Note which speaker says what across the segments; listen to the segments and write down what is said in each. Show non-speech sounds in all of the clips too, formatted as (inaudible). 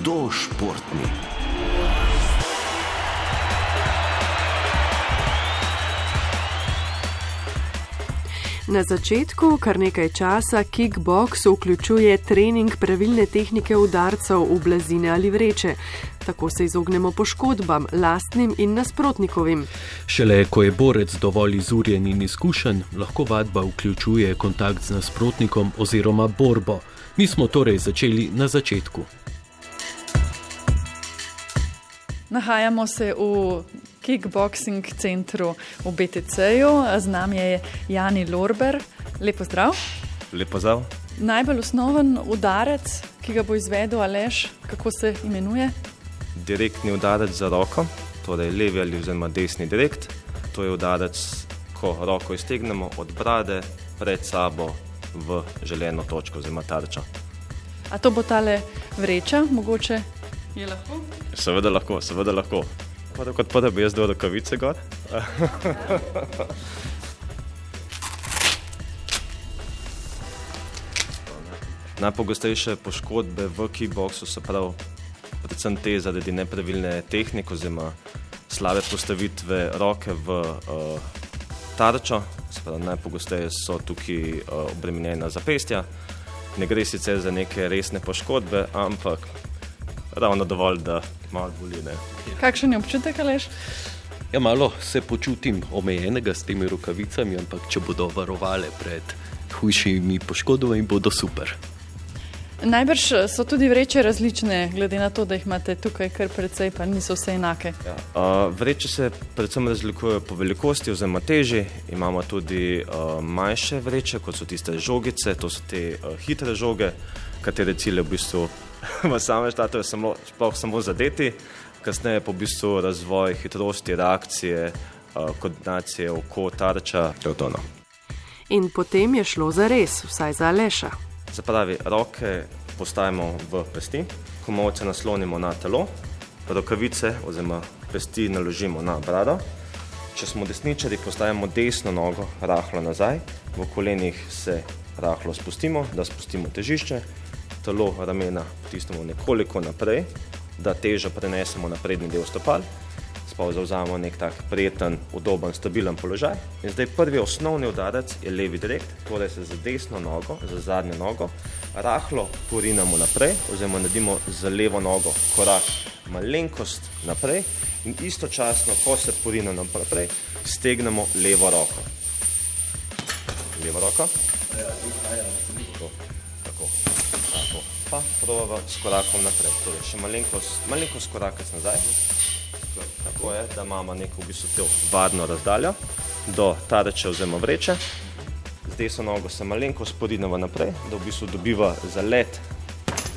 Speaker 1: Kdo športni?
Speaker 2: Na začetku kar nekaj časa kickbox vključuje trening pravilne tehnike udarcev v blazine ali vreče. Tako se izognemo poškodbam, lastnim in nasprotnikovim.
Speaker 3: Šele ko je borec dovolj izurjen in izkušen, lahko vadba vključuje kontakt z nasprotnikom oziroma borbo. Mi smo torej začeli na začetku.
Speaker 4: Nahajamo se v kickboxing centru v BTC-ju, z nami je Jani Lorber. Lepo zdrav.
Speaker 5: Lepo zdrav.
Speaker 4: Najbolj osnoven udarec, ki ga bo izvedel Aleš, kako se imenuje?
Speaker 5: Direktni udarec za roko, torej levi ali oziroma desni direkt. To je udarec, ko roko iztegnemo od brade pred sabo v želeno točko oziroma tarčo.
Speaker 4: A to bo tale vreča, mogoče je lahko?
Speaker 5: Seveda lahko, seveda lahko. Pa kot pa da bi jaz dal rokavice gor. (laughs) Najpogostejše poškodbe v kickboxu so prav predvsem te zaradi nepravilne tehnike oziroma slabe postavitve roke v uh, tarčo. Sprav, najpogosteje so tukaj uh, obremenjena zapestja. Ne gre sicer za neke resne poškodbe, ampak ravno dovolj, da malo boli. Ne.
Speaker 4: Kakšen je občutek, Aleš?
Speaker 3: Ja, malo se počutim omejenega s temi rokavicami, ampak če bodo varovale pred hujšimi poškodbami, bodo super.
Speaker 4: Najbrž so tudi vreče različne, glede na to, da jih imate tukaj kar precej, pa niso vse enake.
Speaker 5: Ja, uh, vreče se predvsem razlikujejo po velikosti oziroma teži. Imamo tudi uh, manjše vreče, kot so tiste žogice, to so te uh, hitre žoge, katere cilje v bistvu v samem štatu je samo, sploh samo zadeti, kasneje pa v bistvu razvoj hitrosti, reakcije, uh, koordinacije, oko, tarča, to je tono.
Speaker 2: In potem je šlo za res, vsaj za Aleša.
Speaker 5: Se pravi, roke postavimo v pesti, komovce naslonimo na telo, rokavice oziroma pesti naložimo na brado. Če smo desničari, postavimo desno nogo rahlo nazaj, v kolenih se rahlo spustimo, da spustimo težišče, telo ramena potisnemo nekoliko naprej, da težo prenesemo na prednji del stopal, sploh zauzamemo nek tak prijeten, udoben, stabilen položaj. In zdaj prvi osnovni udarec je levi direkt, torej se z desno nogo, z zadnjo nogo, rahlo porinamo naprej, oziroma naredimo z levo nogo korak malenkost naprej in istočasno, ko se porinamo naprej, stegnemo levo roko. Levo roko. Tako, tako, tako. Pa probava s korakom naprej. Torej, še malenkost, malenkost korakati nazaj. Tako je, da imamo neko v bistvu to varno razdaljo do tareče oziroma vreče. Z desno nogo se malenko sporinava naprej, da v bistvu dobiva zalet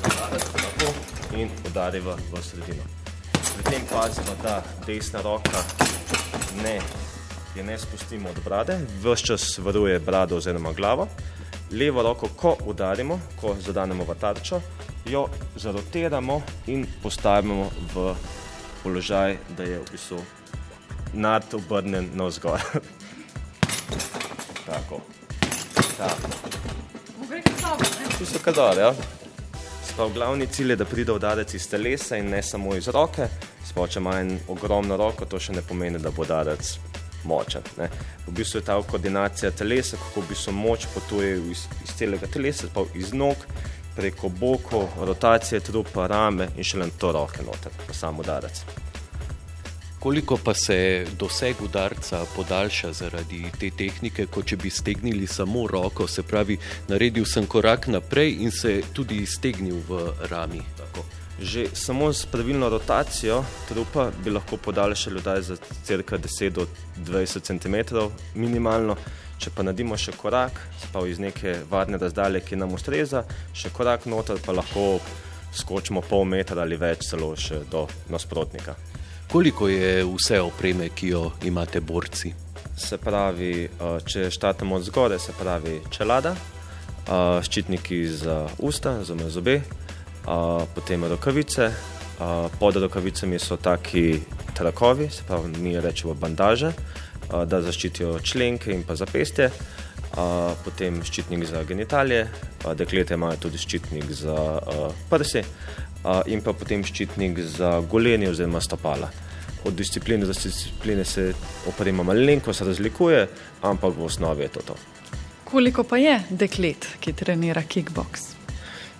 Speaker 5: tako, in udariva v sredino. Pri tem pazimo, da desna roka ne, je ne spustimo od brade, vse čas varuje brado oziroma glavo. Levo roko, ko udarimo, ko zadanemo v tarčo, jo zarotiramo in postavimo v položaj, da je v bistvu nad obrnen na vzgor. (laughs) Tako. Tu so kadar, ja. Sprav, glavni cilj je, da pride udarec iz telesa in ne samo iz roke. Sprav, če ima en ogromno roko, to še ne pomeni, da bo udarec močen. Ne. V bistvu je ta koordinacija telesa, kako v bistvu moč potuje iz, iz celega telesa, sprav, iz nog, preko bokov, rotacije trupa, rame in šele to roke noter, pa sam udarec.
Speaker 3: Koliko pa se doseg udarca podaljša zaradi te tehnike, kot če bi stegnili samo roko, se pravi, naredil sem korak naprej in se tudi stegnil v rami.
Speaker 5: Tako. Že samo s pravilno rotacijo trupa bi lahko podaljšali udar za cirka 10 do 20 cm minimalno. Če pa naredimo še korak, spav iz neke varne razdalje, ki nam ustreza, še korak noter, pa lahko skočimo pol metra ali več celo še do nasprotnika.
Speaker 3: Koliko je vse opreme, ki jo imate borci?
Speaker 5: Se pravi, če štatamo od zgore, se pravi čelada, ščitniki za usta, za zobe, potem rokavice, pod rokavicami so taki trakovi, se pravi, mi rečemo bandaže, da zaščitijo členke in pa zapestje. uh, potem ščitnik za genitalije, uh, deklete imajo tudi ščitnik za uh, prsi uh, in pa potem ščitnik za golenje oziroma stopala. Od discipline do discipline se oprema malenkost razlikuje, ampak v osnovi je to to.
Speaker 4: Koliko pa je deklet, ki trenira kickbox?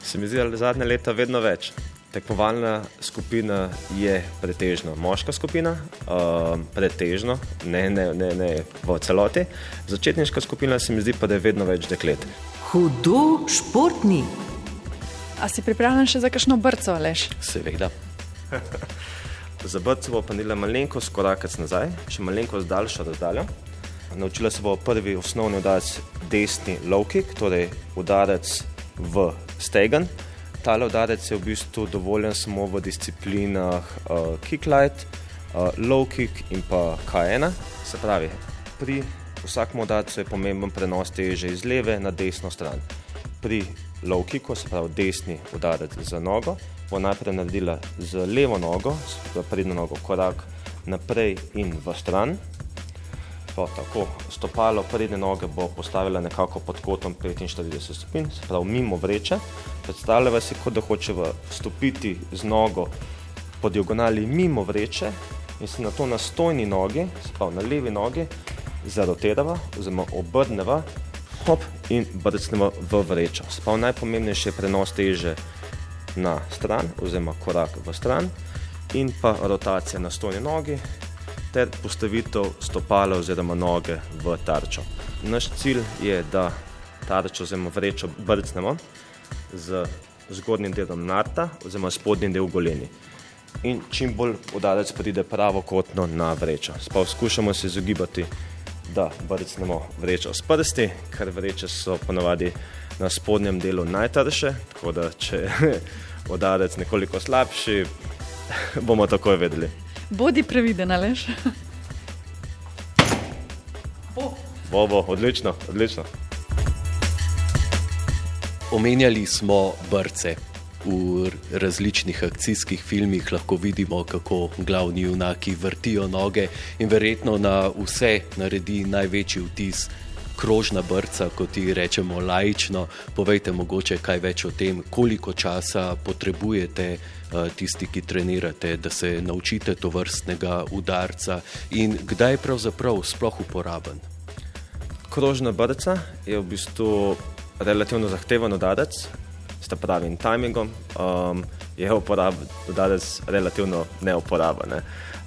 Speaker 5: Se mi zdi, da je zadnje leta vedno več. Tekmovalna skupina je pretežno moška skupina, uh, pretežno, ne, ne, ne, ne v celoti. Začetniška skupina se mi zdi pa, da je vedno več deklet.
Speaker 1: Hudo športni.
Speaker 4: A si pripravljen še za kakšno brco, Aleš?
Speaker 3: Seveda. (laughs)
Speaker 5: Za brco bo panila malenkost korakec nazaj, še malenkost daljša razdalja. Naučila se bo prvi osnovni udarec desni low kick, torej udarec v stegen. Tale udarec je v bistvu dovoljen samo v disciplinah uh, kick light, uh, low kick in pa K1. Se pravi, pri vsakem udarcu je pomemben prenos teže iz leve na desno stran. Pri low kicku, se pravi desni udarec za nogo, bo najprej naredila z levo nogo, s prednjo nogo korak naprej in v stran. Pa tako, stopalo prednje noge bo postavila nekako pod kotom 45 stopinj, se pravi mimo vreče. Predstavljava si, kot da hoče vstopiti z nogo po diagonali mimo vreče in se na to na stojni nogi, se pravi na levi nogi, zarotirava oziroma obrneva hop in brcneva v vrečo. Se pravi najpomembnejši je prenos teže na stran oziroma korak v stran in pa rotacija na stojni nogi ter postavitev stopala oziroma noge v tarčo. Naš cilj je, da tarčo oziroma vrečo brcnemo z zgornjim delom narta oziroma spodnjim del goleni. In čim bolj udarec pride pravokotno na vrečo. Spav skušamo se izogibati, da brcnemo vrečo s prsti, ker vreče so ponavadi na spodnjem delu najtrše, tako da če (laughs) je udarec nekoliko slabši, bomo takoj vedeli.
Speaker 4: Bodi previden, Aleš.
Speaker 5: Bo, bo, odlično, odlično.
Speaker 3: Omenjali smo brce. V različnih akcijskih filmih lahko vidimo, kako glavni junaki vrtijo noge in verjetno na vse naredi največji vtis krožna brca, kot ji rečemo lajično. Povejte mogoče kaj več o tem, koliko časa potrebujete uh, tisti, ki trenirate, da se naučite to vrstnega udarca in kdaj je pravzaprav sploh uporaben.
Speaker 5: Krožna brca je v bistvu relativno zahteven udarec, s pravim timingom, um, je udarec relativno neuporaben. Ne.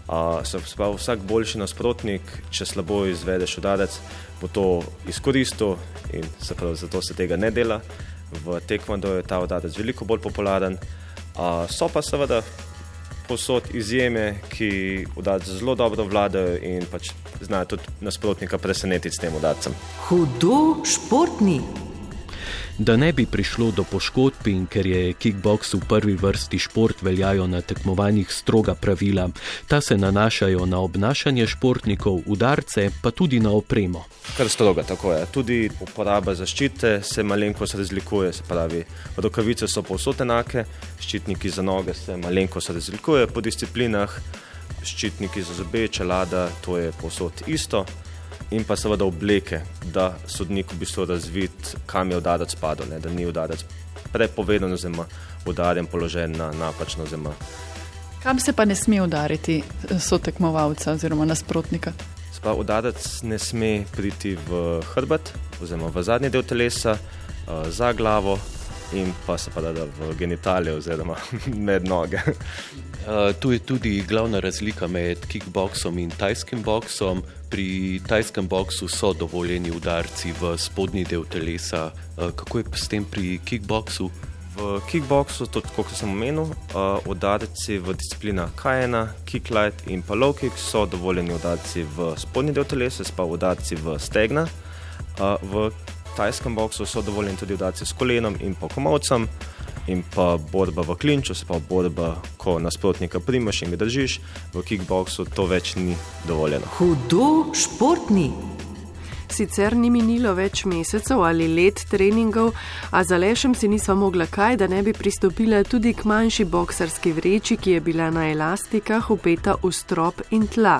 Speaker 5: Uh, se pravi, vsak boljši nasprotnik, če slabo izvedeš udarec, bo to izkoristil in se pravi, zato se tega ne dela. V tekmondo je ta udarec veliko bolj popularen. Uh, so pa seveda posod izjeme, ki udarce zelo dobro vladajo in pač znajo tudi nasprotnika presenetiti s tem udarcem.
Speaker 1: Hudo športni.
Speaker 3: Da ne bi prišlo do poškodb in ker je kickbox v prvi vrsti šport, veljajo na tekmovanjih stroga pravila. Ta se nanašajo na obnašanje športnikov, udarce, pa tudi na opremo.
Speaker 5: Kar stroga, tako je. Tudi uporaba zaščite se malenkost razlikuje, se pravi, rokavice so povsod enake, ščitniki za noge se malenkost razlikujejo po disciplinah, ščitniki za zobe, čelada, to je povsod isto in pa seveda obleke, da sodnik v bistvu razvid, kam je udarec padel, ne, da ni udarec prepovedan oziroma udarjen položaj na napačno zemljo.
Speaker 4: Kam se pa ne sme udariti sotekmovalca oziroma nasprotnika?
Speaker 5: Spa, udarec ne sme priti v hrbet oziroma v zadnji del telesa, uh, za glavo in pa se pa da v genitalije oziroma (laughs) med noge.
Speaker 3: Uh, tu je tudi glavna razlika med kickboxom in tajskim boxom. Pri tajskem boksu so dovoljeni udarci v spodnji del telesa. Uh, kako je s tem pri kickboxu?
Speaker 5: V kickboxu, kot sem omenil, uh, udarci v disciplinah K1, kicklight in pa low kick so dovoljeni udarci v spodnji del telesa, pa udarci v stegna. Uh, v tajskem boksu so dovoljeni tudi udarci s kolenom in pa komovcem in pa borba v klinču, se pa borba, ko nasprotnika primaš in ga držiš, v kickboxu to več ni dovoljeno.
Speaker 1: Hudo športni.
Speaker 2: Sicer ni minilo več mesecev ali let treningov, a za lešem si nisva mogla kaj, da ne bi pristopila tudi k manjši boksarski vreči, ki je bila na elastikah upeta v strop in tla.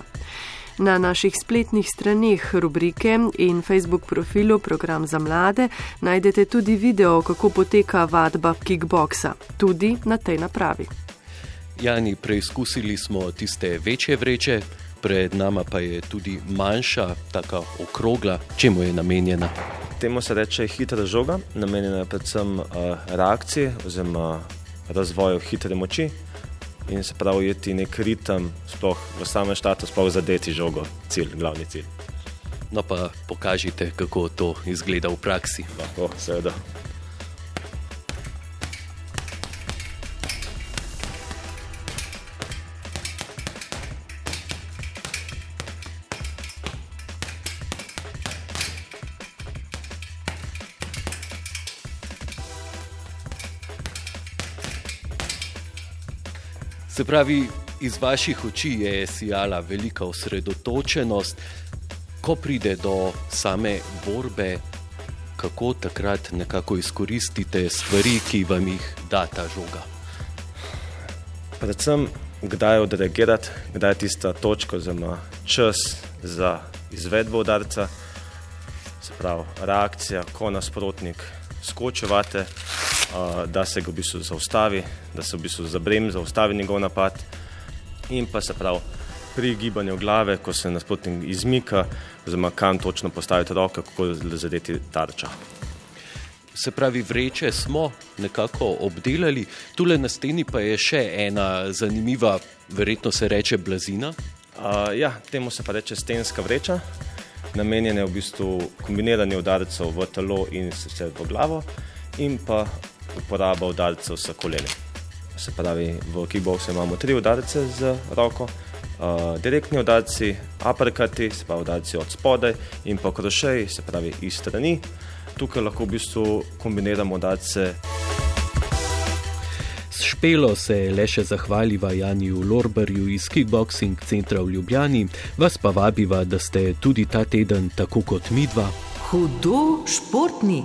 Speaker 2: Na naših spletnih straneh rubrike in Facebook profilu Program za mlade najdete tudi video, kako poteka vadba kickboksa, tudi na tej napravi.
Speaker 3: Jani, preizkusili smo tiste večje vreče, pred nama pa je tudi manjša, tako okrogla, čemu je namenjena.
Speaker 5: Temu se reče hitra žoga, namenjena je predvsem uh, reakciji oziroma razvoju hitre moči in se pravi, jeti nek ritem, sploh v samem štatu, sploh zadeti žogo, cilj, glavni cilj.
Speaker 3: No, pa pokažite, kako to izgleda v praksi.
Speaker 5: Lahko, seveda.
Speaker 3: Se pravi, iz vaših oči je sijala velika osredotočenost, ko pride do same borbe, kako takrat nekako izkoristite stvari, ki vam jih da ta žoga.
Speaker 5: Predvsem, kdaj odreagirati, kdaj je tista točka, oziroma čas za izvedbo udarca, se pravi, reakcija, ko nasprotnik skočevate da se ga v bistvu zaustavi, da se v bistvu zabrem, zaustavi njegov napad in pa se pravi pri gibanju glave, ko se nasprotnik izmika, oziroma kam točno postaviti roke, kako zadeti tarča.
Speaker 3: Se pravi, vreče smo nekako obdelali, tule na steni pa je še ena zanimiva, verjetno se reče blazina.
Speaker 5: Uh, ja, temu se pa reče stenska vreča, namenjena je v bistvu kombiniranju udarcev v telo in sicer v glavo, in pa uporaba udarcev s koleni. Se pravi, v kickboxu imamo tri udarce z roko, uh, direktni udarci, aprkati, se pravi udarci od spodaj in pa krošej, se pravi iz strani. Tukaj lahko v bistvu kombiniramo udarce.
Speaker 3: S špelo se le še zahvaliva Janiju Lorberju iz Kickboxing centra v Ljubljani, vas pa vabiva, da ste tudi ta teden, tako kot midva,
Speaker 1: hudo športni.